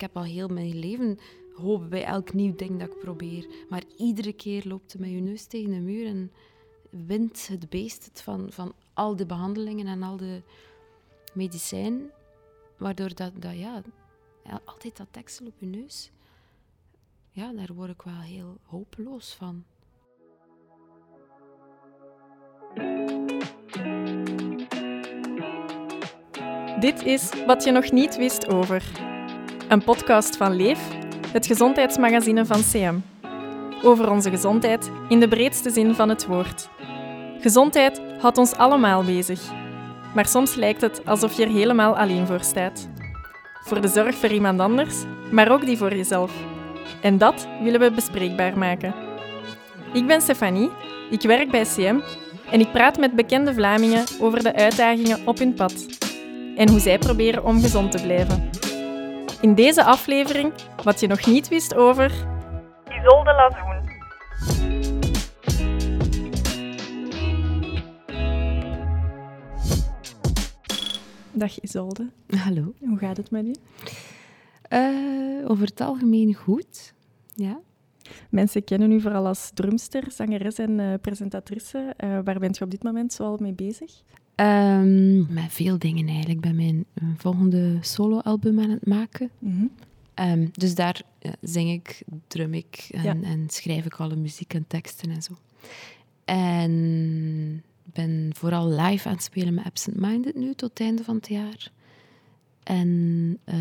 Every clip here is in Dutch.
ik heb al heel mijn leven hoop bij elk nieuw ding dat ik probeer. Maar iedere keer loopt het met je neus tegen de muur en wint het beest het van, van al de behandelingen en al de medicijnen. Waardoor dat, dat ja, altijd dat deksel op je neus. Ja, daar word ik wel heel hopeloos van. Dit is Wat je nog niet wist over. Een podcast van Leef, het gezondheidsmagazine van CM. Over onze gezondheid in de breedste zin van het woord. Gezondheid houdt ons allemaal bezig. Maar soms lijkt het alsof je er helemaal alleen voor staat. Voor de zorg voor iemand anders, maar ook die voor jezelf. En dat willen we bespreekbaar maken. Ik ben Stefanie, ik werk bij CM en ik praat met bekende Vlamingen over de uitdagingen op hun pad en hoe zij proberen om gezond te blijven. In deze aflevering wat je nog niet wist over Isolde Lazoen. Dag Isolde. Hallo. Hoe gaat het met je? Uh, over het algemeen goed. Ja. Mensen kennen u vooral als drumster, zangeres en uh, presentatrice. Uh, waar bent je op dit moment zoal mee bezig? Um, met veel dingen eigenlijk. Ik ben mijn volgende soloalbum aan het maken. Mm um, dus daar uh, zing ik, drum ik en, ja. en, schrijf ik alle muziek en teksten en zo. En ben vooral live aan het spelen met Absent Minded nu tot het einde van het jaar. En uh,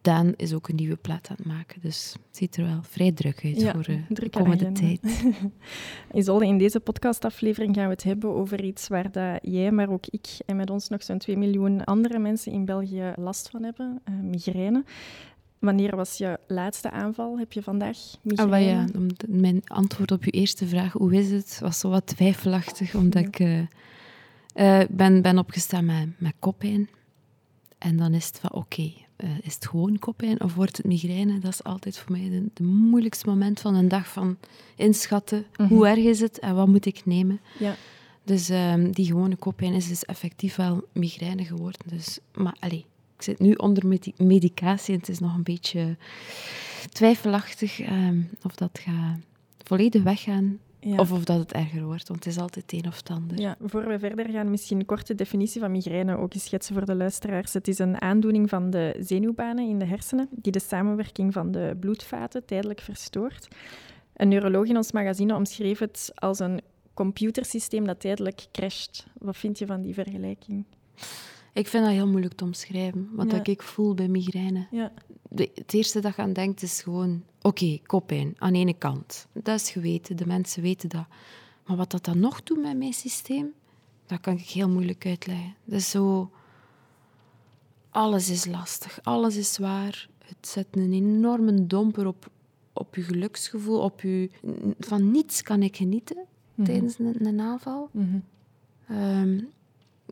Daan is ook een nieuwe plaat aan het maken. Dus het ziet er wel vrij druk uit voor uh, de komende tijd. Isolde, in deze podcastaflevering gaan we het hebben over iets waar dat jij, maar ook ik en met ons nog zo'n 2 miljoen andere mensen in België last van hebben. Uh, migraine. Wanneer was je laatste aanval? Heb je vandaag migraine? Ah, ja, mijn antwoord op je eerste vraag, hoe is het, was zo wat twijfelachtig, omdat ja. ik ben, ben opgestaan met, met koppijn. En dan is het van, oké, okay, uh, is het gewoon koppijn of wordt het migraine? Dat is altijd voor mij het moeilijkste moment van een dag van inschatten. Mm -hmm. Hoe erg is het en wat moet ik nemen? Ja. Dus um, die gewone koppijn is dus effectief wel migraine geworden. Dus, maar allee, ik zit nu onder medi medicatie en het is nog een beetje twijfelachtig um, of dat gaat volledig weggaan. Ja. Of of dat het erger wordt, want het is altijd een of het ander. Ja, voor we verder gaan, misschien een korte definitie van migraine ook eens schetsen voor de luisteraars. Het is een aandoening van de zenuwbanen in de hersenen, die de samenwerking van de bloedvaten tijdelijk verstoort. Een neuroloog in ons magazine omschreef het als een computersysteem dat tijdelijk crasht. Wat vind je van die vergelijking? Ik vind dat heel moeilijk te omschrijven, wat ja. ik voel bij migraine. Ja. De, het eerste dat je aan denkt is gewoon... Oké, okay, koppijn, aan de ene kant. Dat is geweten, de mensen weten dat. Maar wat dat dan nog doet met mijn systeem, dat kan ik heel moeilijk uitleggen. Is zo... Alles is lastig, alles is zwaar. Het zet een enorme domper op, op je geluksgevoel, op je... Van niets kan ik genieten mm -hmm. tijdens een, een aanval. Mm -hmm. um,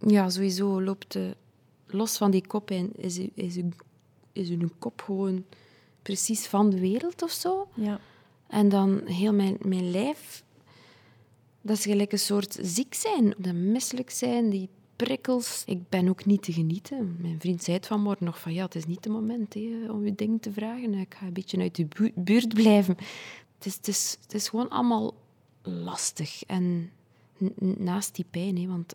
ja, sowieso loopt de, los van die kop in, is, is, is uw kop gewoon precies van de wereld of zo. Ja. En dan heel mijn, mijn lijf, dat is gelijk een soort ziek zijn, dat misselijk zijn, die prikkels. Ik ben ook niet te genieten. Mijn vriend zei het vanmorgen nog van ja, het is niet het moment hè, om je ding te vragen. Ik ga een beetje uit de bu buurt blijven. Het is, het, is, het is gewoon allemaal lastig. En naast die pijn, hè, want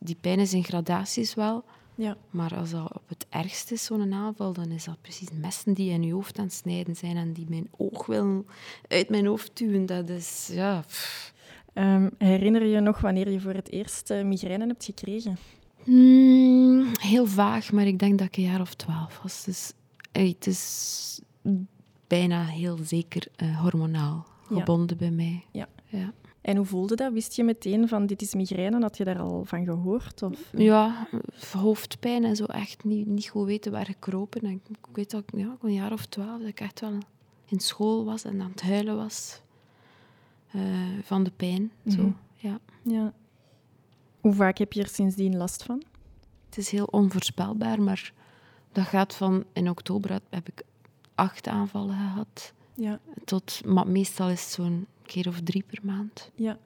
die pijn is in gradaties wel. Ja. Maar als dat op het ergste is, zo'n aanval, dan is dat precies messen die in je hoofd aan het snijden zijn en die mijn oog willen uit mijn hoofd duwen. Dat is, ja... Um, herinner je je nog wanneer je voor het eerst uh, migraine hebt gekregen? Hmm, heel vaag, maar ik denk dat ik een jaar of twaalf was. Dus hey, het is bijna heel zeker uh, hormonaal gebonden ja. bij mij. Ja. ja. En hoe voelde dat? Wist je meteen van dit is migraine? Had je daar al van gehoord? Of? Ja, hoofdpijn en zo echt niet, niet goed weten waar gekropen. En ik weet dat ik ja, een jaar of twaalf dat ik echt wel in school was en aan het huilen was uh, van de pijn. Zo, mm -hmm. ja. ja. Hoe vaak heb je er sindsdien last van? Het is heel onvoorspelbaar, maar dat gaat van... In oktober heb ik acht aanvallen gehad. Ja. Tot, maar meestal is het zo'n keer of drie per maand. Ja.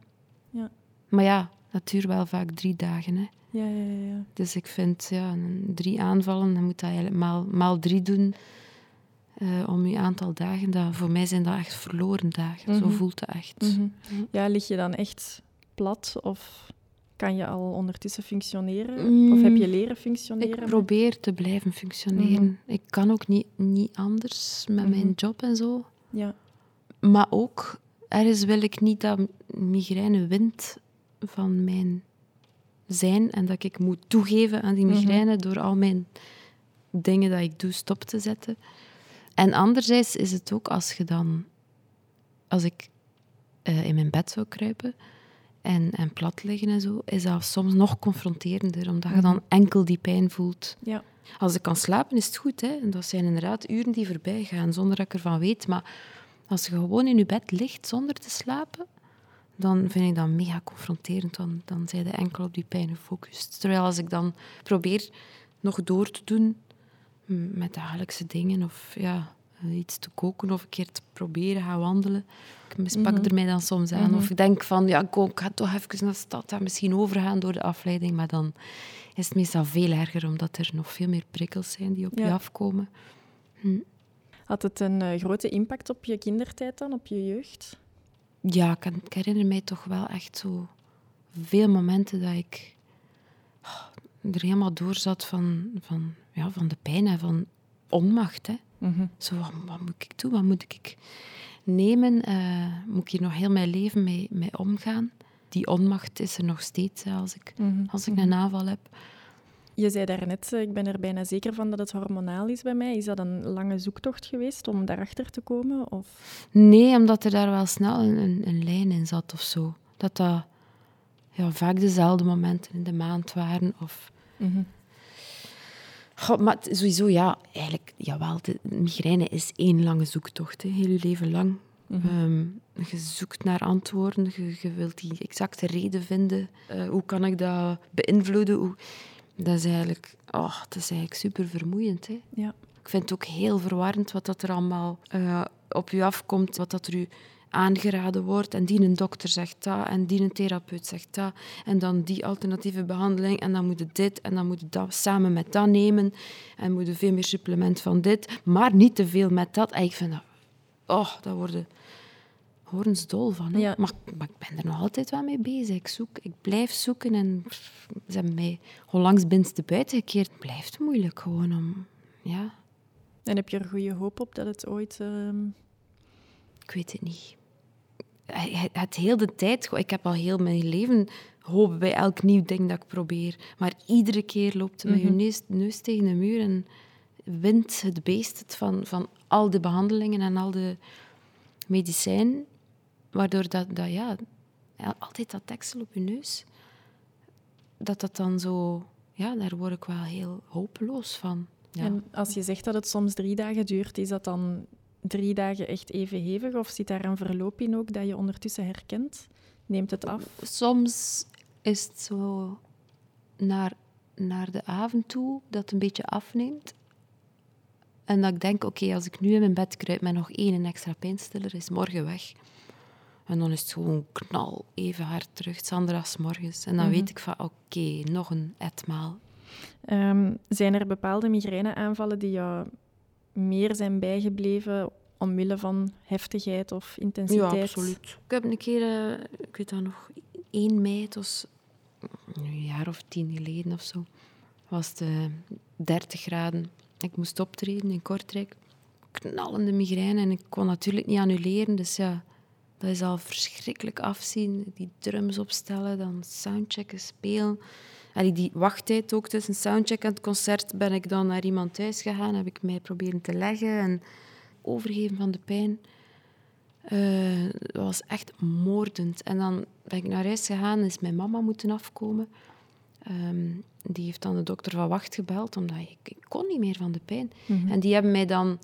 ja. Maar ja, dat duurt wel vaak drie dagen. Hè. Ja, ja, ja. Dus ik vind, ja, drie aanvallen, dan moet dat eigenlijk maal, maal drie doen. uh, om je aantal dagen. Dat, voor mij zijn dat echt verloren dagen. Zo mhm. voelt het echt. Mhm. Ja, lig je dan echt plat of kan je al ondertussen functioneren? Of heb je mm, leren functioneren? Ik probeer te blijven functioneren. Mhm. Ik kan ook niet, niet anders met mijn job en zo. Ja. Maar ook, ergens wil ik niet dat migraine wint van mijn zijn en dat ik moet toegeven aan die migraine door al mijn dingen dat ik doe stop te zetten. En anderzijds is het ook als je dan, als ik uh, in mijn bed zou kruipen en, en plat liggen en zo, is dat soms nog confronterender, omdat je dan mhm. enkel die pijn voelt. Ja. Als ik kan slapen, is het goed. Hè? En dat zijn inderdaad uren die voorbij gaan zonder dat ik ervan weet. Maar als je gewoon in je bed ligt zonder te slapen, dan vind ik dat mega confronterend. Dan, dan zijn je enkel op die pijn gefocust. Terwijl als ik dan probeer nog door te doen met dagelijkse dingen of ja, iets te koken of een keer te proberen gaan wandelen. Ik mispak mm er mij dan soms aan. Of mhm. ik denk van, ja, ik ga toch even naar de stad en misschien overgaan door de afleiding. Maar dan is het meestal veel erger, omdat er nog veel meer prikkels zijn die op je afkomen. Hm. Had het een uh, grote impact op je kindertijd dan, op je jeugd? Ja, ik, ik, herinner mij toch wel echt zo veel momenten dat ik oh, er helemaal door zat van, van, ja, van de pijn en van onmacht. Hè. Mhm. Zo, wat, moet ik doen? Wat moet ik nemen? Uh, moet ik hier nog heel mijn leven mee, mee omgaan? Die onmacht is er nog steeds als, ik, mhm. als ik een aanval heb. Je zei daarnet, eh, ik ben er bijna zeker van dat het hormonaal is bij mij. Is dat een lange zoektocht geweest om daarachter te komen? Of? Nee, omdat er daar wel snel een, een, een lijn in zat of zo. Dat dat ja, vaak dezelfde momenten in de maand waren. Of... Mm maar sowieso, ja, eigenlijk, jawel, de migraine is één lange zoektocht, hè, heel je leven lang. Mhm. Ehm, je zoekt naar antwoorden, je, je wilt die exacte reden vinden. Uh, hoe kan ik dat beïnvloeden? Hoe... Dat is eigenlijk, oh, dat is eigenlijk super vermoeiend. Hè. Ja. Ik vind het ook heel verwarrend wat dat er allemaal uh, op je afkomt, wat dat er u aangeraden wordt. En die een dokter zegt dat, en die een therapeut zegt dat. En dan die alternatieve behandeling, en dan moet je dit, en dan moet je dat samen met dat nemen. En moet je veel meer supplement van dit, maar niet te veel met dat. En ik vind dat... Oh, dat worden horensdol van. Ja. Maar, maar, ik ben er nog altijd wel mee bezig. Ik zoek, ik blijf zoeken en ze hebben mij onlangs binnenste buiten gekeerd. Het blijft moeilijk gewoon om... Ja. En heb je er goede hoop op dat het ooit... Ehm, ik weet het niet het heel de tijd, ik heb al heel mijn leven hoop bij elk nieuw ding dat ik probeer. Maar iedere keer loopt het met je mhm. neus, tegen de muur en wint het beest het van, van al de behandelingen en al de medicijnen. Waardoor dat, dat ja, altijd dat deksel op je neus, dat dat dan zo, ja, daar word ik wel heel hopeloos van. Ja. En als je zegt dat het soms drie dagen duurt, is dat dan drie dagen echt even hevig? Of zit daar een verloop in ook dat je ondertussen herkent? Neemt het af? Soms is het zo naar, naar de avond toe dat het een beetje afneemt. En dat ik denk, oké, als ik nu in mijn bed kruip met nog één extra pijnstiller, is morgen weg. En dan is het gewoon knal, even hard terug, Sandra's morgens. En dan mhm. weet ik van, oké, nog een etmaal. Um, zijn er bepaalde migraineaanvallen die jou meer zijn bijgebleven omwille van heftigheid of intensiteit? Ja, absoluut. Ik heb een keer, uh, ik weet dat nog, 1 mei, het was een jaar of tien geleden of zo, was het 30 graden. Ik moest optreden in Kortrijk. Knallende migraine en ik kon natuurlijk niet annuleren, dus ja, dat is al verschrikkelijk afzien. Die drums opstellen, dan soundchecken, spelen. Allee, die wachttijd ook tussen soundcheck en het concert ben ik dan naar iemand thuis gegaan, heb ik mij proberen te leggen en overgeven van de pijn. Uh, dat was echt moordend. En dan ben ik naar huis gegaan en is mijn mama moeten afkomen. Ehm, die heeft dan de dokter van wacht gebeld, omdat ik, ik kon niet meer van de pijn. Mhm. En die hebben mij dan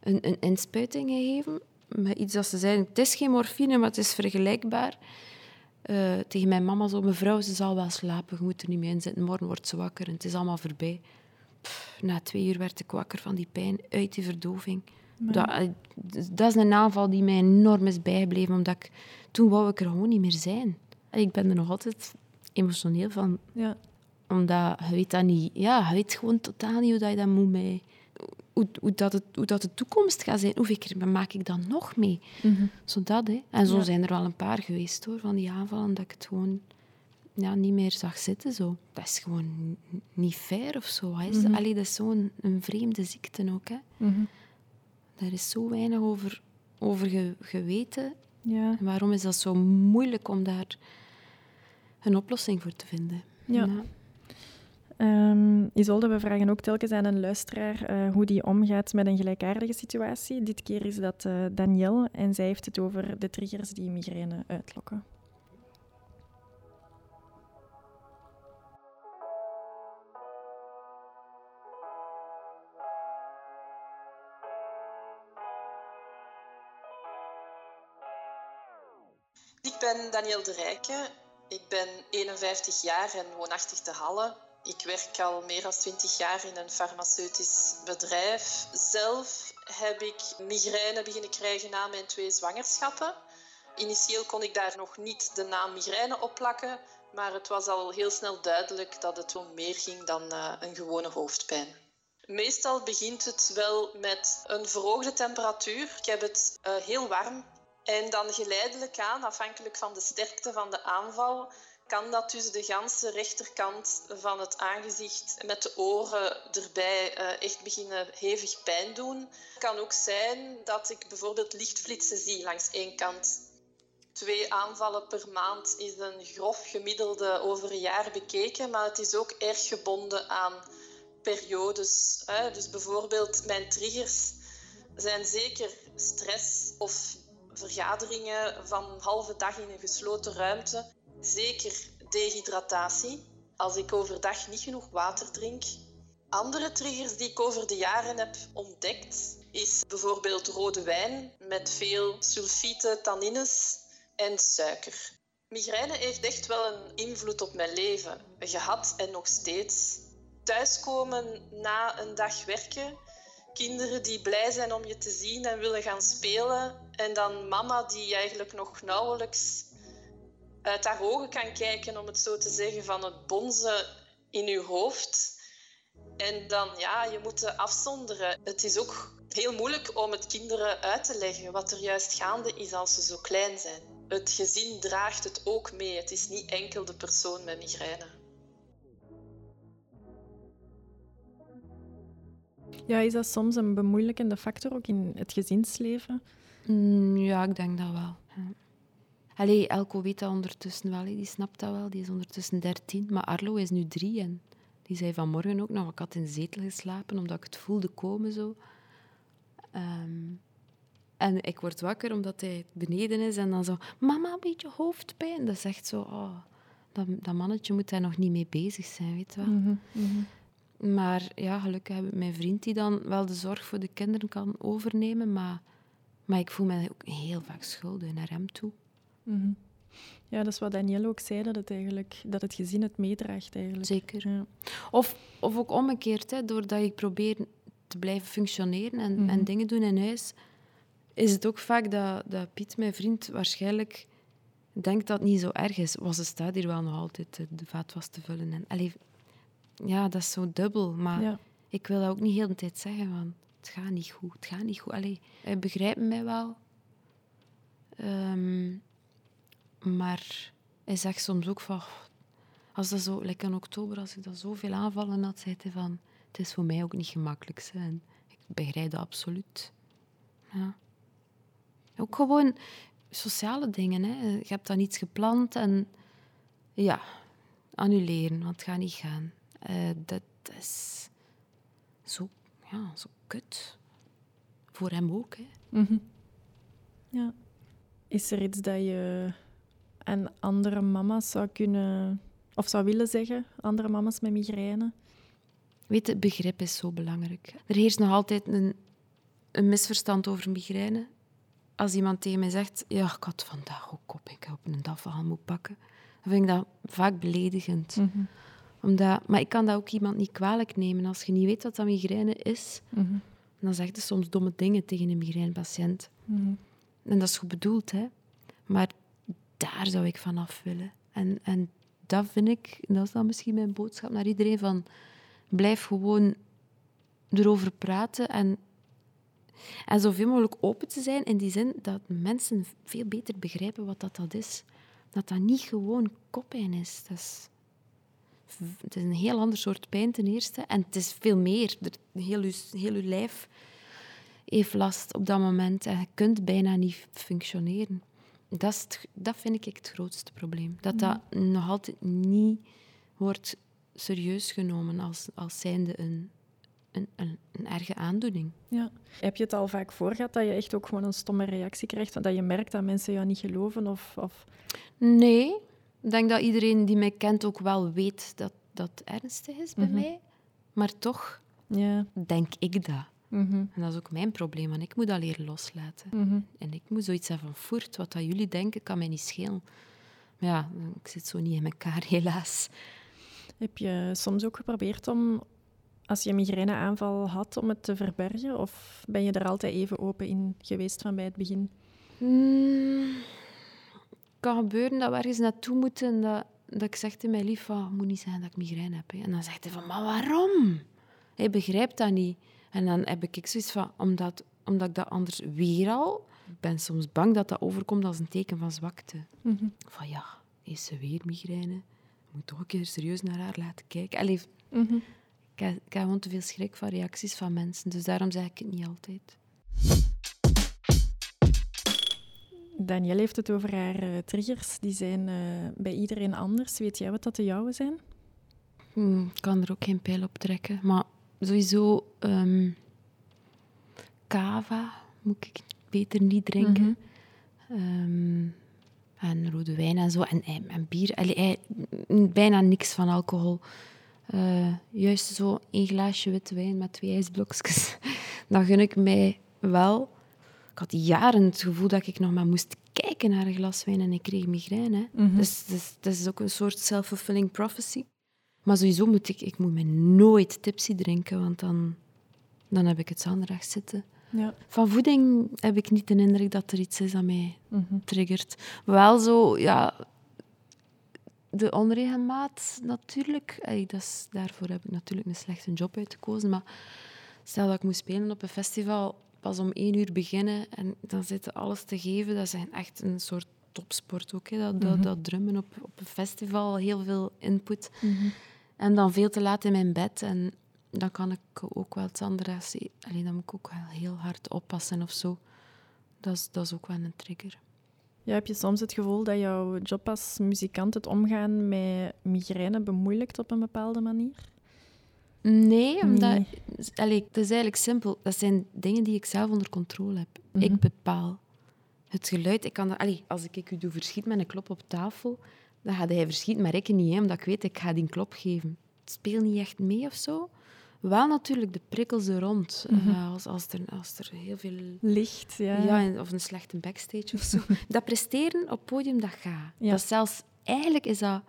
een, een inspuiting gegeven met iets dat ze zeiden, het is geen morfine, maar het is vergelijkbaar. Uh, tegen mijn mama zo, mevrouw, ze zal wel slapen, je moet er niet mee in zitten, morgen wordt ze wakker en het is allemaal voorbij. na twee uur werd ik wakker van die pijn, uit die verdoving. Dat, eh, dat, is een aanval die mij enorm is bijgebleven, omdat ik, toen wou ik er gewoon niet meer zijn. En ik ben er nog altijd emotioneel van. Ja. Omdat je weet dat niet, ja, je weet gewoon totaal niet hoe dat je dat moet mee, hoe, hoe, dat het, hoe dat de toekomst gaat zijn. Hoeveel keer maak ik dan nog mee? Mm Zodat, hè. En zo zijn er wel een paar geweest hoor, van die aanvallen, dat ik het gewoon ja, niet meer zag zitten. Zo. Dat is gewoon niet fair of zo. Hè. Mm dat is zo'n een vreemde ziekte ook. Hè. Mm Er is zo weinig over, over geweten. Ja. En waarom is dat zo moeilijk om daar een oplossing voor te vinden? Ja. Um, Isolde, we vragen ook telkens aan een luisteraar uh, hoe die omgaat met een gelijkaardige situatie. Dit keer is dat uh, Danielle en zij heeft het over de triggers die migraine uitlokken. Ik ben Danielle de Rijke. Ik ben 51 jaar en woonachtig te Halle. Ik werk al meer dan 20 jaar in een farmaceutisch bedrijf. Zelf heb ik migraine beginnen krijgen na mijn twee zwangerschappen. Initieel kon ik daar nog niet de naam migraine op plakken, maar het was al heel snel duidelijk dat het om meer ging dan uh, een gewone hoofdpijn. Meestal begint het wel met een verhoogde temperatuur. Ik heb het uh, heel warm en dan geleidelijk aan, afhankelijk van de sterkte van de aanval, kan dat dus de ganse rechterkant van het aangezicht met de oren erbij uh, echt beginnen hevig pijn doen. Het kan ook zijn dat ik bijvoorbeeld lichtflitsen zie langs één kant. Twee aanvallen per maand is een grof gemiddelde over een jaar bekeken, maar het is ook erg gebonden aan periodes. Dus bijvoorbeeld mijn triggers zijn zeker stress of vergaderingen van halve dag in een gesloten ruimte. Zeker dehydratatie, als ik overdag niet genoeg water drink. Andere triggers die ik over de jaren heb ontdekt, is bijvoorbeeld rode wijn met veel sulfieten, tannines en suiker. Migraine heeft echt wel een invloed op mijn leven gehad en nog steeds. Thuiskomen na een dag werken, kinderen die blij zijn om je te zien en willen gaan spelen, en dan mama die eigenlijk nog nauwelijks uit haar ogen kan kijken, om het zo te zeggen, van het bonzen in uw hoofd. En dan, ja, je moet afzonderen. Het is ook heel moeilijk om het kinderen uit te leggen wat er juist gaande is als ze zo klein zijn. Het gezin draagt het ook mee. Het is niet enkel de persoon met migraine. Ja, is dat soms een bemoeilijkende factor ook in het gezinsleven? Mm, ja, ik denk dat wel. Ja. Allee, Elko weet dat ondertussen wel, die snapt dat wel. Die is ondertussen dertien, maar Arlo is nu drie en die zei vanmorgen ook nog, ik had in zetel geslapen omdat ik het voelde komen zo. Ehm, en ik word wakker omdat hij beneden is en dan zo, mama, een beetje hoofdpijn. Dat is echt zo, oh, dat, dat mannetje moet daar nog niet mee bezig zijn, weet je wel. Mhm, mhm. Maar ja, gelukkig heb ik mijn vriend die dan wel de zorg voor de kinderen kan overnemen, maar maar ik voel me ook heel vaak schuldig naar hem toe. Mhm. Ja, dat is wat Danielle ook zei, dat het, eigenlijk, dat het gezin het meedraagt eigenlijk. Zeker. Ja. Of, of ook omgekeerd, hè, doordat ik probeer te blijven functioneren en, en mhm. dingen doen in huis, is het ook vaak dat, dat Piet, mijn vriend, waarschijnlijk denkt dat het niet zo erg is. Was ze staat hier wel nog altijd de vaatwas te vullen. En, allee, ja, dat is zo dubbel. Maar ik wil dat ook niet heel de tijd zeggen. Want het gaat niet goed, het gaat niet goed. Allee, hij begrijpt mij wel. Ehm, maar hij zegt soms ook van... Als dat zo, lekker in oktober, als ik dat zoveel aanvallen had, zei hij van... Het is voor mij ook niet gemakkelijk. zijn. ik begrijp dat absoluut. Ja. Ook gewoon sociale dingen. Hè. Je hebt dan iets gepland en... Ja, annuleren, want het gaat niet gaan. Uh, dat is zo, ja, zo kut. Voor hem ook. Hè. Mhm. Ja. Is er iets dat je aan andere mama's zou kunnen, of zou willen zeggen, andere mama's met migraine? Weet je, begrip is zo belangrijk. Er heerst nog altijd een, een misverstand over migraine. Als iemand tegen mij zegt, ja, ik had vandaag ook op, ik heb een dag van moet pakken, dan vind ik dat vaak beledigend. Mm omdat, maar ik kan dat ook iemand niet kwalijk nemen. Als je niet weet wat dat migraine is, mhm. dan zegt je soms domme dingen tegen een migrainepatiënt. Mm En dat is goed bedoeld, hè. Maar daar zou ik vanaf willen. En, en dat vind ik, dat is dan misschien mijn boodschap naar iedereen, van blijf gewoon erover praten en, en zoveel mogelijk open te zijn in die zin dat mensen veel beter begrijpen wat dat, dat is. Dat dat niet gewoon koppijn is. Dat is het is een heel ander soort pijn ten eerste. En het is veel meer. Heel je, heel lijf heeft last op dat moment. En je kunt bijna niet functioneren. Dat, is dat vind ik het grootste probleem. Dat dat nog altijd niet wordt serieus genomen als, als zijnde een, een, een, een, erge aandoening. Ja. Heb je het al vaak voor gehad dat je echt ook gewoon een stomme reactie krijgt? Dat je merkt dat mensen jou niet geloven? Of, of... Nee, ik denk dat iedereen die mij kent ook wel weet dat dat ernstig is bij mhm. mij. Maar toch ja. denk ik dat. Mhm. En dat is ook mijn probleem, want ik moet dat leren loslaten. Mhm. En ik moet zoiets hebben van voert. Wat dat jullie denken, kan mij niet schelen. Maar ja, ik zit zo niet in elkaar, helaas. Heb je soms ook geprobeerd om, als je een migraineaanval had, om het te verbergen? Of ben je er altijd even open in geweest van bij het begin? Mm, kan gebeuren dat we ergens naartoe moeten dat, dat ik zeg tegen mijn lief, van, moet niet zeggen dat ik migraine heb. Hè. En dan zegt hij van, maar waarom? Hij begrijpt dat niet. En dan heb ik zoiets van, omdat, omdat ik dat anders weer al... Ik ben soms bang dat dat overkomt als een teken van zwakte. Mhm. Van ja, is ze weer migraine? Ik moet toch een keer serieus naar haar laten kijken. Allee, mm ik, heb, ik heb gewoon te veel schrik van reacties van mensen. Dus daarom zeg ik het niet altijd. Danielle heeft het over haar uh, triggers. Die zijn uh, bij iedereen anders. Weet jij wat dat de jouwe zijn? Hmm, ik kan er ook geen pijl op trekken. Maar sowieso um, cava moet ik beter niet drinken. Mm um, en rode wijn en zo. En, en bier. Allee, bijna niks van alcohol. Uh, juist zo een glaasje witte wijn met twee ijsblokjes. Dan gun ik mij wel had jaren het gevoel dat ik nog maar moest kijken naar een glas wijn en ik kreeg migraine. Mm dus, dus dat is ook een soort self-fulfilling prophecy. Maar sowieso moet ik, ik moet me nooit tipsy drinken, want dan, dan heb ik het zanderig zitten. Ja. Van voeding heb ik niet de indruk dat er iets is dat mij mhm. triggert. Wel zo, ja, de onregelmaat natuurlijk. dat is, daarvoor heb ik natuurlijk een slechte job uitgekozen. Maar stel dat ik moest spelen op een festival pas om één uur beginnen en dan zitten alles te geven. Dat is echt een soort topsport ook, hè. Dat, dat, mhm. dat, drummen op, op een festival, heel veel input. Mhm. En dan veel te laat in mijn bed. En dan kan ik ook wel het andere... Alleen dan moet ik ook wel heel hard oppassen of zo. Dat is, dat is ook wel een trigger. Ja, heb je soms het gevoel dat jouw job als muzikant het omgaan met migraine bemoeilijkt op een bepaalde manier? Nee, omdat... Nee. het is eigenlijk simpel. Dat zijn dingen die ik zelf onder controle heb. Ik mhm. bepaal het geluid. Ik kan dat, allee, als ik u doe verschiet met een klop op tafel, dan gaat hij verschieten, maar ik niet, hè, omdat ik weet, ik ga die klop geven. Het speelt niet echt mee of zo. Wel natuurlijk de prikkels er rond. Mm als, als, er, als er heel veel... Licht, ja. ja of een slechte backstage of zo. dat presteren op podium, dat gaat. Ja. Dat zelfs... Eigenlijk is dat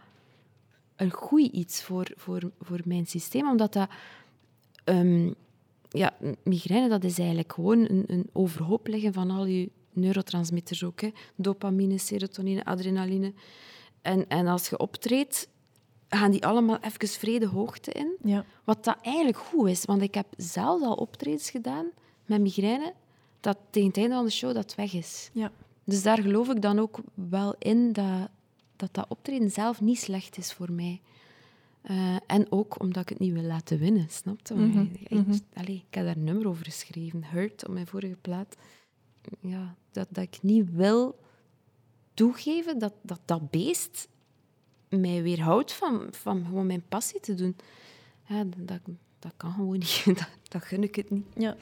een goed iets voor, voor, voor mijn systeem, omdat dat... Um, ja, migraine dat is eigenlijk gewoon een, een overhoop leggen van al je neurotransmitters ook. Hè. Dopamine, serotonine, adrenaline. En, en als je optreedt, gaan die allemaal even vrede hoogte in. Ja. Wat dat eigenlijk goed is, want ik heb zelf al optredens gedaan met migraine, dat tegen het einde van de show dat weg is. Ja. Dus daar geloof ik dan ook wel in dat, dat dat optreden zelf niet slecht is voor mij. Uh, en ook omdat ik het niet wil laten winnen, snap je? Mm -hmm. ik, mhm. ik, heb daar een nummer over geschreven, Hurt, op mijn vorige plaat. Ja, dat, dat ik niet wil toegeven dat dat, dat beest mij weerhoudt van, van gewoon mijn passie te doen. Ja, dat, dat kan gewoon niet. Dat, dat gun ik het niet. Ja.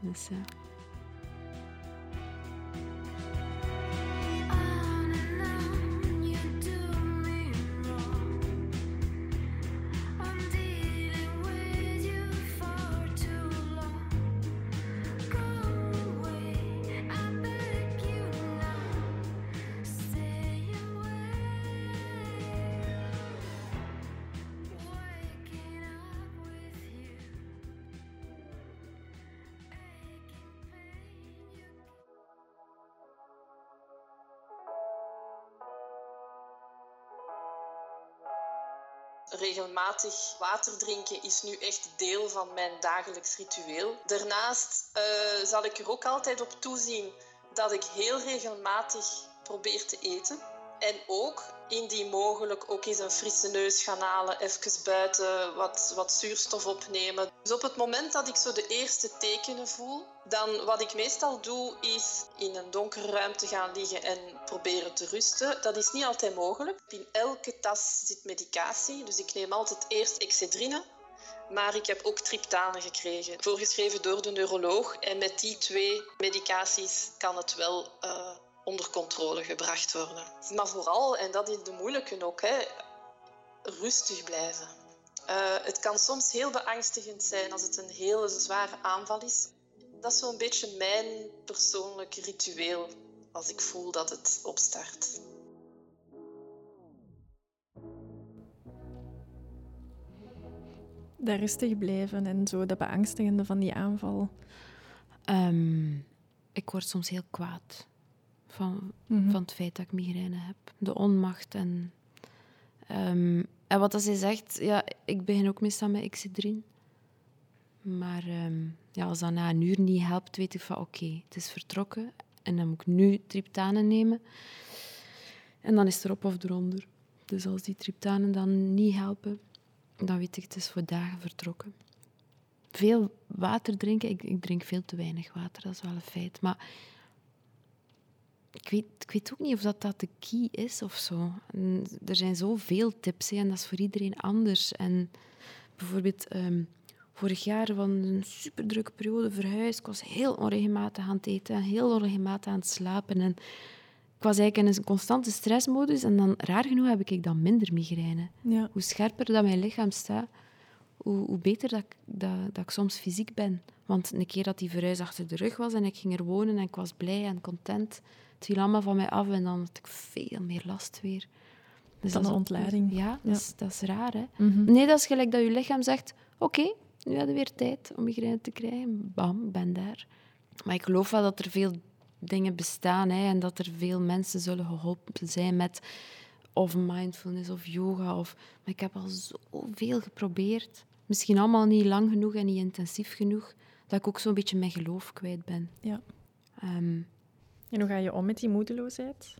Dus ja. Water drinken is nu echt deel van mijn dagelijks ritueel. Daarnaast uh, zal ik er ook altijd op toezien dat ik heel regelmatig probeer te eten. En ook indien mogelijk ook eens een frisse neus gaan halen, even buiten wat, wat zuurstof opnemen. Dus op het moment dat ik zo de eerste tekenen voel, dan wat ik meestal doe is in een donkere ruimte gaan liggen en proberen te rusten. Dat is niet altijd mogelijk. In elke tas zit medicatie, dus ik neem altijd eerst Excedrine. Maar ik heb ook triptanen gekregen, voorgeschreven door de neuroloog. En met die twee medicaties kan het wel uh, onder controle gebracht worden. Maar vooral, en dat is de moeilijke ook, hè, rustig blijven. Uh, het kan soms heel beangstigend zijn als het een hele zware aanval is. Dat is zo'n beetje mijn persoonlijke ritueel als ik voel dat het opstart. Daar rustig blijven en zo dat beangstigende van die aanval. Um, ik word soms heel kwaad van, mhm. van het feit dat ik migraine heb. De onmacht en... Um, en wat zij zegt, ja, ik begin ook meestal met Excedrin. Maar um, ja, als dat na een uur niet helpt, weet ik van oké, het is vertrokken. En dan moet ik nu triptanen nemen. En dan is het erop of eronder. Dus als die triptanen dan niet helpen, dan weet ik het is voor dagen vertrokken. Veel water drinken. Ik, ik drink veel te weinig water, dat is wel een feit. Maar ik weet, ik weet ook niet of dat, dat de key is of zo. er zijn zoveel tips hè, en dat is voor iedereen anders. En bijvoorbeeld um, vorig jaar van een superdrukke periode verhuisd. Ik was heel onregelmatig aan het eten en heel onregelmatig aan het slapen. En ik was eigenlijk in een constante stressmodus en dan, raar genoeg, heb ik dan minder migraine. Ja. Hoe scherper dat mijn lichaam staat, hoe, hoe beter dat, dat, dat ik soms fysiek ben. Want een keer dat die verhuis achter de rug was en ik ging er wonen en ik was blij en content, het allemaal van mij af en dan had ik veel meer last weer. Dus dat is een ontlading. Ja, dat, Is, dat is raar. Hè? Mhm. Nee, dat is gelijk dat je lichaam zegt: Oké, nu hebben we weer tijd om migraine te krijgen. Bam, ben daar. Maar ik geloof wel dat er veel dingen bestaan hè, en dat er veel mensen zullen geholpen zijn met of mindfulness of yoga. Of... Maar ik heb al zoveel geprobeerd. Misschien allemaal niet lang genoeg en niet intensief genoeg, dat ik ook zo'n beetje mijn geloof kwijt ben. Ja. Ehm, en hoe ga je om met die moedeloosheid?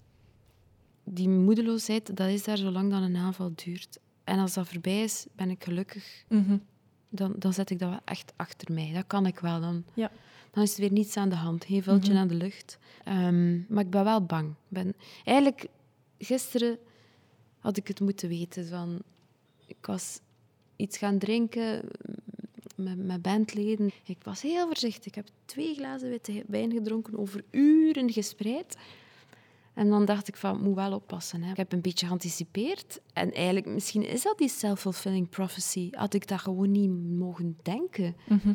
Die moedeloosheid, dat is daar zolang dat een aanval duurt. En als dat voorbij is, ben ik gelukkig. Mhm. dan, dan zet ik dat wel echt achter mij. Dat kan ik wel. Dan, ja. dan is er weer niets aan de hand. Geen vuiltje mm aan de lucht. Ehm, maar ik ben wel bang. Ben, eigenlijk, gisteren had ik het moeten weten. Van, ik was iets gaan drinken met, met bandleden. Ik was heel voorzichtig. Ik heb twee glazen witte wijn gedronken, over uren gespreid. En dan dacht ik van, moet wel oppassen. Hè. Ik heb een beetje geanticipeerd. En eigenlijk, misschien is dat die self-fulfilling prophecy. Had ik dat gewoon niet mogen denken. Mhm.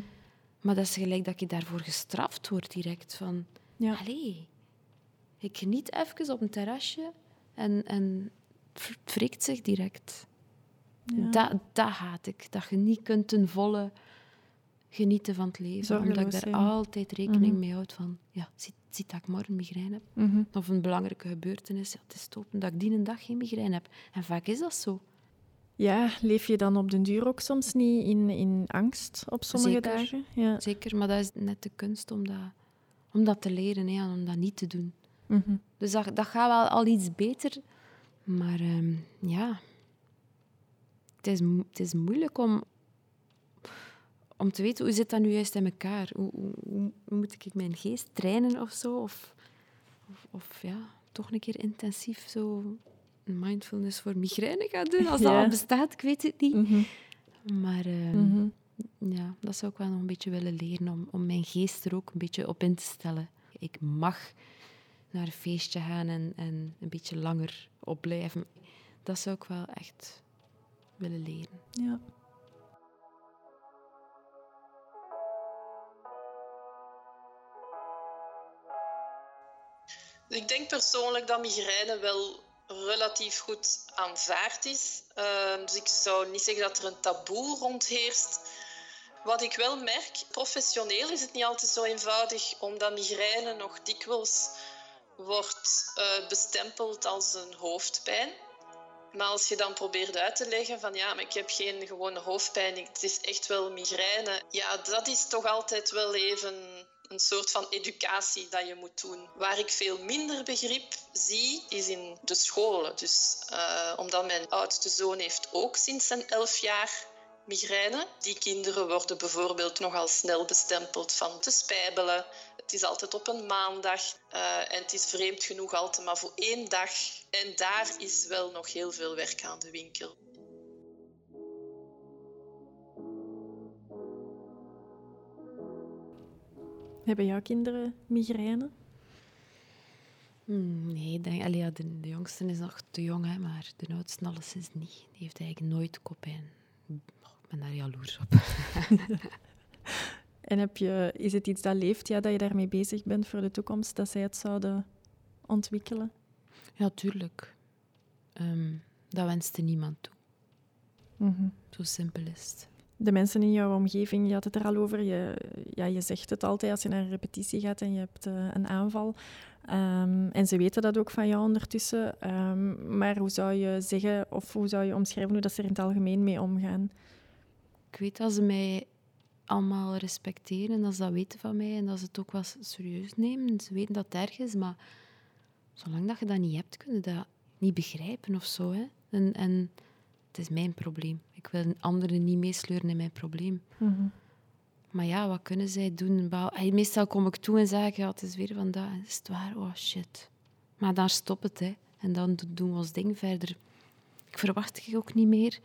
Maar dat is gelijk dat je daarvoor gestraft wordt direct. Van, ja. allee, ik geniet even op een terrasje en, en het wrikt zich direct. Ja. Dat, dat haat ik. Dat je niet kunt ten volle genieten van het leven. omdat ik daar altijd rekening mhm. mee houd van... Ja, ziet, ziet dat ik morgen migraine heb. Mhm. Of een belangrijke gebeurtenis. Ja, het is top dat ik die een dag geen migraine heb. En vaak is dat zo. Ja, leef je dan op den duur ook soms niet in, in angst op sommige Zeker. dagen? Ja. Zeker, maar dat is net de kunst om dat, om dat te leren hè, en om dat niet te doen. Mhm. Dus dat, dat gaat wel al iets beter. Maar ehm, ja, het is, het is moeilijk om, om te weten hoe zit dat nu juist in elkaar. Hoe, hoe, hoe moet ik mijn geest trainen of zo? Of, of, of, ja, toch een keer intensief zo mindfulness voor migraine gaan doen. Als dat al bestaat, ik weet het niet. Mhm. Maar uh, ja, dat zou ik wel nog een beetje willen leren om, om mijn geest er ook een beetje op in te stellen. Ik mag naar een feestje gaan en, en een beetje langer opblijven. Dat zou ik wel echt willen leren. Ja. Ik denk persoonlijk dat migraine wel relatief goed aanvaard is. Uh, dus ik zou niet zeggen dat er een taboe rondheerst. Wat ik wel merk, professioneel is het niet altijd zo eenvoudig, omdat migraine nog dikwijls wordt uh, bestempeld als een hoofdpijn. Maar als je dan probeert uit te leggen van ja, maar ik heb geen gewone hoofdpijn, het is echt wel migraine. Ja, dat is toch altijd wel even een soort van educatie dat je moet doen. Waar ik veel minder begrip zie, is in de scholen. Dus uh, omdat mijn oudste zoon heeft ook sinds zijn elf jaar migraine. Die kinderen worden bijvoorbeeld nogal snel bestempeld van te spijbelen. Het is altijd op een maandag uh, en het is vreemd genoeg altijd maar voor één dag. En daar is wel nog heel veel werk aan de winkel. Hebben jouw kinderen migraine? Hmm, nee, denk, allee, ja, de, de, jongste is nog te jong, hè, maar de oudste alleszins niet. Die heeft eigenlijk nooit koppijn. Oh, ik ben daar jaloers op. en heb je, is het iets dat leeft, ja, dat je daarmee bezig bent voor de toekomst, dat zij het zouden ontwikkelen? Ja, tuurlijk. Um, dat wenste niemand toe. Mm Zo simpel is het de mensen in jouw omgeving, je had het er al over, je, ja, je zegt het altijd als je naar een repetitie gaat en je hebt uh, een aanval. Um, en ze weten dat ook van jou ondertussen. Um, maar hoe zou je zeggen, of hoe zou je omschrijven hoe dat ze er in het algemeen mee omgaan? Ik weet dat ze mij allemaal respecteren en dat ze dat weten van mij en dat ze het ook wel serieus nemen. Ze weten dat het erg is, maar zolang dat je dat niet hebt, kun je dat niet begrijpen of zo. Hè? En, en het is mijn probleem. Ik wil anderen niet meesleuren in mijn probleem. Mhm. Maar ja, wat kunnen zij doen? Meestal kom ik toe en zeg ik, ja, het is weer vandaag. Is het waar? Oh, shit. Maar daar stopt het, hè. En dan doen we ons ding verder. Ik verwacht ik ook niet meer.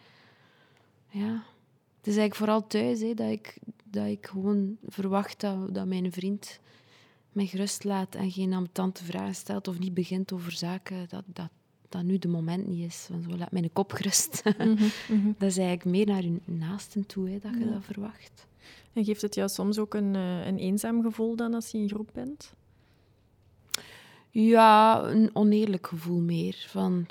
Ja. Het is eigenlijk vooral thuis, hè, dat, ik, dat ik gewoon verwacht dat, dat mijn vriend mij gerust laat en geen ambtante vragen stelt of niet begint over zaken. Dat, dat, dat nu de moment niet is. Want zo laat mijn kop gerust. Mhm, mhm. Dat is eigenlijk meer naar je naasten toe hè, dat je dat verwacht. En geeft het jou soms ook een, eh, een eenzaam gevoel dan als je in groep bent? Ja, een oneerlijk gevoel meer. Van,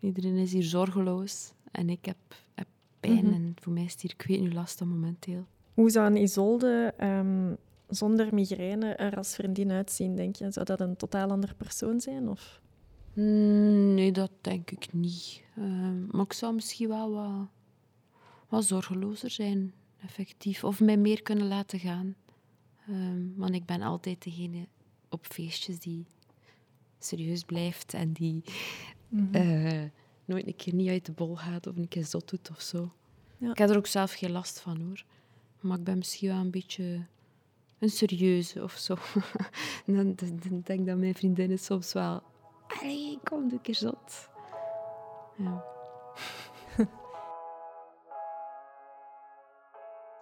iedereen is hier zorgeloos en ik heb, heb pijn. Mhm. En voor mij is het hier, ik weet nu lastig momenteel. Hoe zou een Isolde um, zonder migraine er als vriendin uitzien, denk je? Zou dat een totaal ander persoon zijn? Of? Mm, nee, dat denk ik niet. Ehm, maar ik zou misschien wel wat, wat zorgelozer zijn, effectief. Of mij meer kunnen laten gaan. Um, want ik ben altijd degene op feestjes die serieus blijft en die mhm. eh, nooit een keer niet uit de bol gaat of een keer zot doet of zo. Ja. Ik heb er ook zelf geen last van hoor. Maar ik ben misschien wel een beetje een serieuze of zo. dan, denk ik dat mijn vriendinnen soms wel Allee, kom, doe een keer zot. Ja.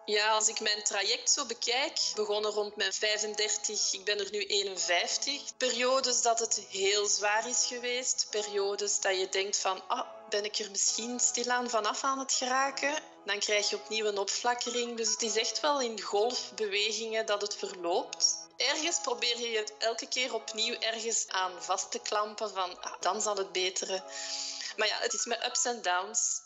Ja, als ik mijn traject zo bekijk, begonnen rond mijn 35, ik ben er nu 51. Periodes dat het heel zwaar is geweest, periodes dat je denkt van, ah, ben ik er misschien stilaan vanaf aan het geraken? Dan krijg je opnieuw een opflakkering. Dus het is echt wel in golfbewegingen dat het verloopt ergens probeer je het elke keer opnieuw ergens aan vast te klampen van ah, dan zal het beteren. Maar ja, het is met ups en downs.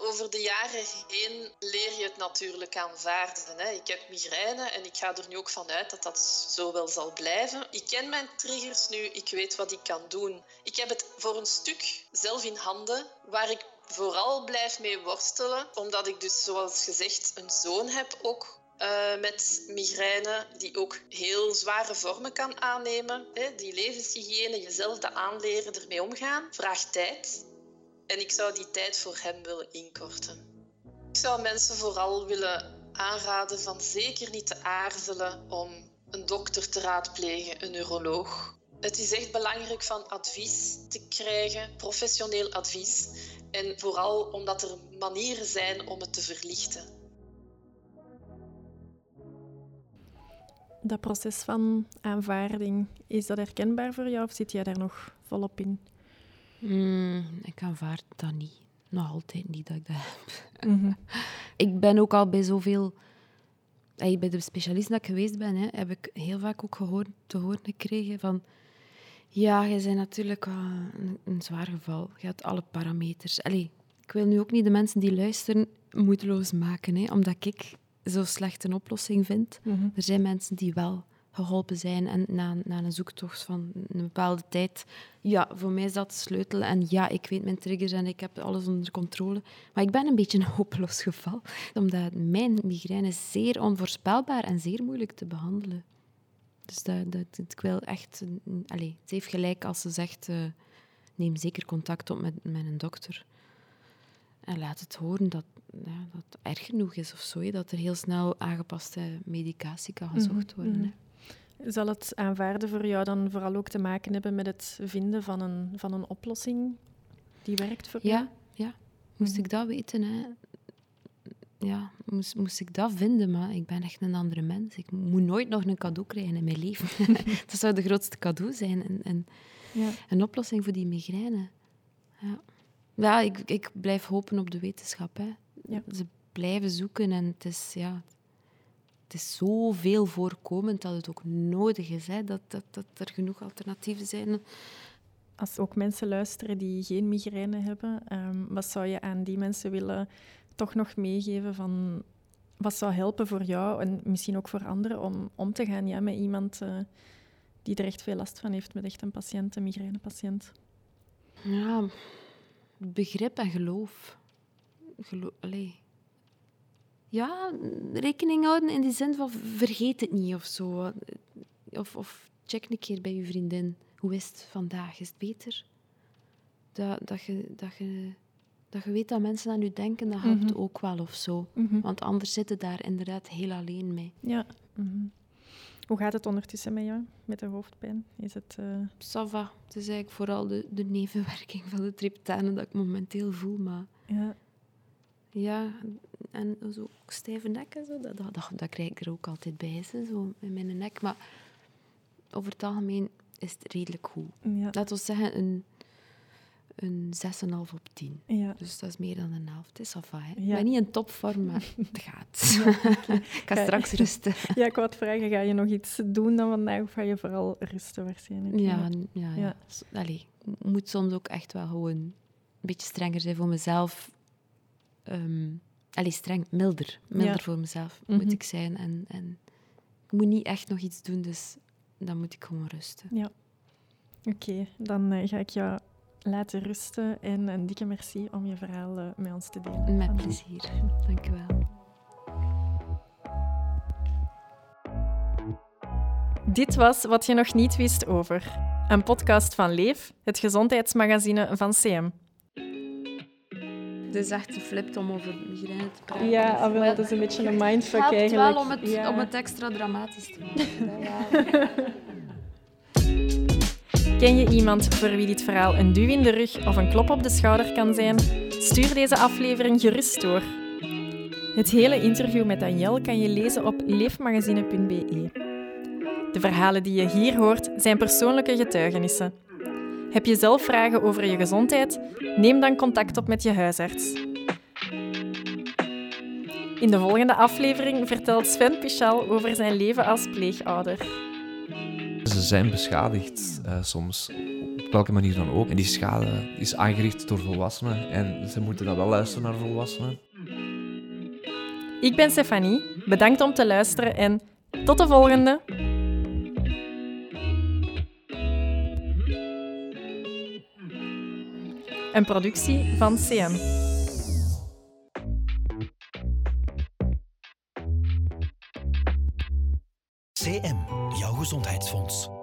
Over de jaren heen leer je het natuurlijk aanvaarden. Hè. Ik heb migraine en ik ga er nu ook vanuit dat dat zo wel zal blijven. Ik ken mijn triggers nu, ik weet wat ik kan doen. Ik heb het voor een stuk zelf in handen, waar ik vooral blijf mee worstelen, omdat ik dus zoals gezegd een zoon heb ook uh, met migraine, die ook heel zware vormen kan aannemen. Hè. Die levenshygiëne, jezelf dat aanleren, ermee omgaan, vraagt tijd. En ik zou die tijd voor hem willen inkorten. Ik zou mensen vooral willen aanraden van zeker niet te aarzelen om een dokter te raadplegen, een neuroloog. Het is echt belangrijk van advies te krijgen, professioneel advies. En vooral omdat er manieren zijn om het te verlichten. Dat proces van aanvaarding, is dat herkenbaar voor jou of zit jij daar nog volop in? Mm, ik aanvaard dat niet. Nog altijd niet dat ik dat heb. Mhm. ik ben ook al bij zoveel... Bij de specialist dat ik geweest ben, hè, heb ik heel vaak ook gehoord, te horen gekregen van... Ja, je bent natuurlijk een, een, zwaar geval. Je hebt alle parameters. Allee, ik wil nu ook niet de mensen die luisteren moedeloos maken, hè, omdat ik zo slecht een oplossing vind. Mhm. Er zijn mensen die wel geholpen zijn. En na, na een zoektocht van een bepaalde tijd, ja, voor mij is dat de sleutel. En ja, ik weet mijn triggers en ik heb alles onder controle. Maar ik ben een beetje een hopeloos geval, omdat mijn migraine is zeer onvoorspelbaar en zeer moeilijk te behandelen. Dus dat, dat, ik wil echt... Allez, het heeft gelijk als ze zegt, uh, neem zeker contact op met, met een dokter. En laat het horen dat, ja, dat het erg genoeg is of zo. dat er heel snel aangepaste medicatie kan gezocht mhm, worden. Mhm. Zal het aanvaarden voor jou dan vooral ook te maken hebben met het vinden van een, van een oplossing die werkt voor ja, jou? Ja, moest mhm. ik dat weten, hè, ja, moest, moest ik dat vinden, maar ik ben echt een andere mens. Ik moet nooit nog een cadeau krijgen in mijn leven. dat zou de grootste cadeau zijn. En, en ja. Een oplossing voor die migraine. Ja, ja ik, ik blijf hopen op de wetenschap. Hè. Ja. Ze blijven zoeken en het is, ja, het is zoveel voorkomend dat het ook nodig is hè, dat, dat, dat er genoeg alternatieven zijn. Als ook mensen luisteren die geen migraine hebben, um, wat zou je aan die mensen willen toch nog meegeven van wat zou helpen voor jou en misschien ook voor anderen om om te gaan ja, met iemand uh, die er echt veel last van heeft, met echt een patiënt, een migrainepatiënt? Ja, begrip en geloof. Allee. Ja, rekening houden in die zin van vergeet het niet of zo. Of, of check een keer bij je vriendin. Hoe is het vandaag? Is het beter? Dat, dat, je, dat je dat je weet dat mensen aan je denken, dat helpt mhm. ook wel of zo. Mhm. Want anders zitten daar inderdaad heel alleen mee. Ja. Mhm. Hoe gaat het ondertussen met jou, met de hoofdpijn? Is het... Uh... Sava. Het is eigenlijk vooral de, de nevenwerking van de triptanen dat ik momenteel voel. Maar ja, ja en zo stijve nek en zo, dat, dat, dat, krijg ik er ook altijd bij, zo in mijn nek. Maar over het algemeen is het redelijk goed. Ja. Laten we zeggen, een een 6,5 op 10. Ja. Dus dat is meer dan een helft. Het is af, ja. Ik ben niet in topvorm, maar het gaat. Ja, ik ga straks rusten. Ja, ik wou vragen, ga je nog iets doen dan vandaag of ga je vooral rusten waarschijnlijk? Ja, ja, ja. Allee, ik moet soms ook echt wel gewoon een beetje strenger zijn voor mezelf. Um, allee, streng, milder. Milder voor mezelf moet mhm. ik zijn. En, en ik moet niet echt nog iets doen, dus dan moet ik gewoon rusten. Ja. Oké, dan uh, ga ik jou laten rusten. En een dikke merci om je verhaal uh, met ons te delen. Met plezier. Dank je wel. Dit was Wat je nog niet wist over. Een podcast van Leef, het gezondheidsmagazine van CM. Het is echt geflipt om over migraine te praten. Ja, ah, wel, het is een beetje een mindfuck het eigenlijk. wel om het, om het extra dramatisch te maken. Ken je iemand voor wie dit verhaal een duw in de rug of een klop op de schouder kan zijn? Stuur deze aflevering gerust door. Het hele interview met Danielle kan je lezen op leefmagazine.be. De verhalen die je hier hoort zijn persoonlijke getuigenissen. Heb je zelf vragen over je gezondheid? Neem dan contact op met je huisarts. In de volgende aflevering vertelt Sven Pichal over zijn leven als pleegouder. Ze zijn beschadigd uh, soms, op welke manier dan ook. En die schade is aangericht door volwassenen en ze moeten dan wel luisteren naar volwassenen. Ik ben Stefanie, bedankt om te luisteren en tot de volgende! Een productie van CM. CM, jouw gezondheidsfonds.